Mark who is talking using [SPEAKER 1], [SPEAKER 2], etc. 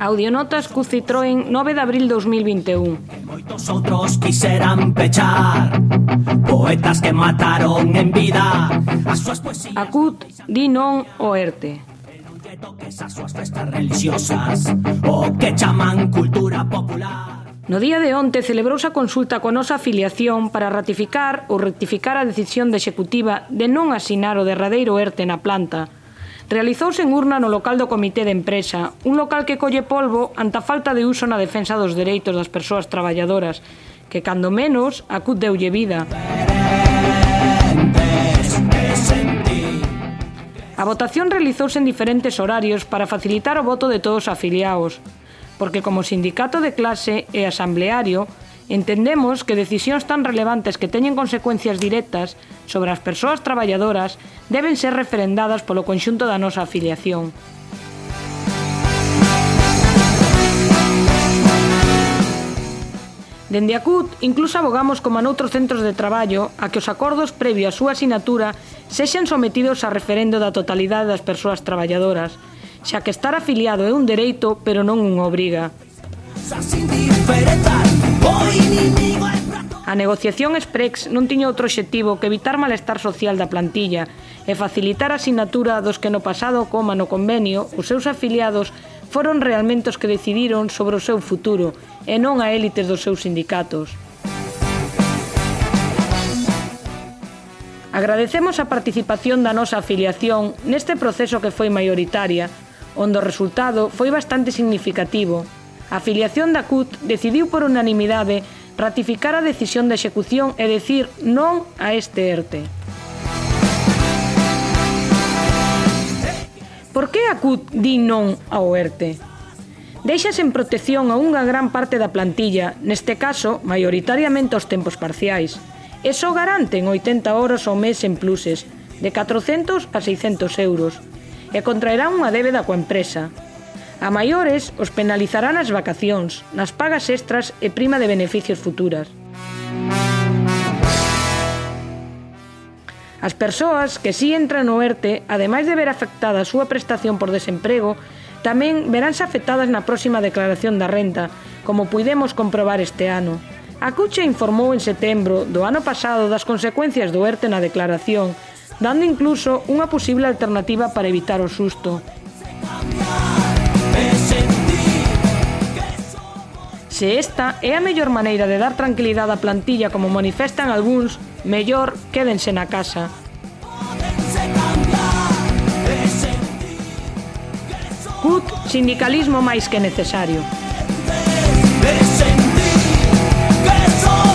[SPEAKER 1] Audionotas cu Citroën 9 de abril 2021
[SPEAKER 2] Moitos outros quiseran pechar Poetas que mataron en vida As súas poesías.
[SPEAKER 1] Acut di non o ERTE.
[SPEAKER 2] Toques as súas festas religiosas O que chaman cultura popular.
[SPEAKER 1] No día de onte celebrouse a consulta coa nosa afiliación para ratificar ou rectificar a decisión de Executiva de non asinar o derradeiro ERTE na planta. Realizouse en urna no local do Comité de Empresa, un local que colle polvo ante a falta de uso na defensa dos dereitos das persoas traballadoras, que cando menos acut deulle vida. A votación realizouse en diferentes horarios para facilitar o voto de todos os afiliados, porque como sindicato de clase e asambleario entendemos que decisións tan relevantes que teñen consecuencias directas sobre as persoas traballadoras deben ser referendadas polo conxunto da nosa afiliación. Dende a CUT, incluso abogamos como noutros centros de traballo a que os acordos previo á súa asinatura sexan sometidos a referendo da totalidade das persoas traballadoras, xa que estar afiliado é un dereito, pero non unha obriga. A negociación Exprex non tiña outro obxectivo que evitar malestar social da plantilla e facilitar a sinatura dos que no pasado coma no convenio os seus afiliados foron realmente os que decidiron sobre o seu futuro e non a élites dos seus sindicatos. Agradecemos a participación da nosa afiliación neste proceso que foi maioritaria, onde o resultado foi bastante significativo. A afiliación da CUT decidiu por unanimidade ratificar a decisión de execución e decir non a este ERTE. Por que a CUT di non ao ERTE? Deixas en protección a unha gran parte da plantilla, neste caso, maioritariamente os tempos parciais, e só garanten 80 horas ao mes en pluses, de 400 a 600 euros, e contraerán unha débeda coa empresa. A maiores os penalizarán as vacacións, nas pagas extras e prima de beneficios futuras. As persoas que si entran no ERTE, ademais de ver afectada a súa prestación por desemprego, tamén veránse afectadas na próxima declaración da renta, como puidemos comprobar este ano. A CUCHE informou en setembro do ano pasado das consecuencias do ERTE na declaración dando incluso unha posible alternativa para evitar o susto. Se esta é a mellor maneira de dar tranquilidade á plantilla como manifestan algúns, mellor quédense na casa. CUT, sindicalismo máis que necesario. Sentir que son